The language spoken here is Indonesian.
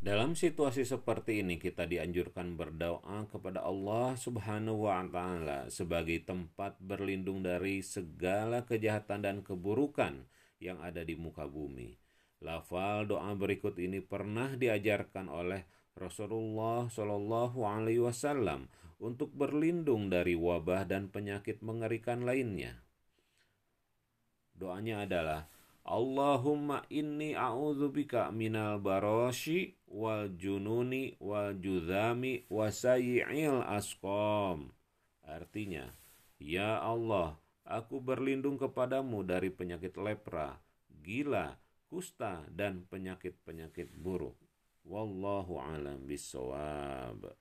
Dalam situasi seperti ini kita dianjurkan berdoa kepada Allah Subhanahu wa taala sebagai tempat berlindung dari segala kejahatan dan keburukan yang ada di muka bumi. Lafal doa berikut ini pernah diajarkan oleh Rasulullah Shallallahu Alaihi Wasallam untuk berlindung dari wabah dan penyakit mengerikan lainnya. Doanya adalah Allahumma inni a'udzubika minal barashi wal jununi wal judhami wa sayyi'il asqam. Artinya, Ya Allah, aku berlindung kepadamu dari penyakit lepra, gila, kusta, dan penyakit-penyakit buruk. Wallahu alam bisawab.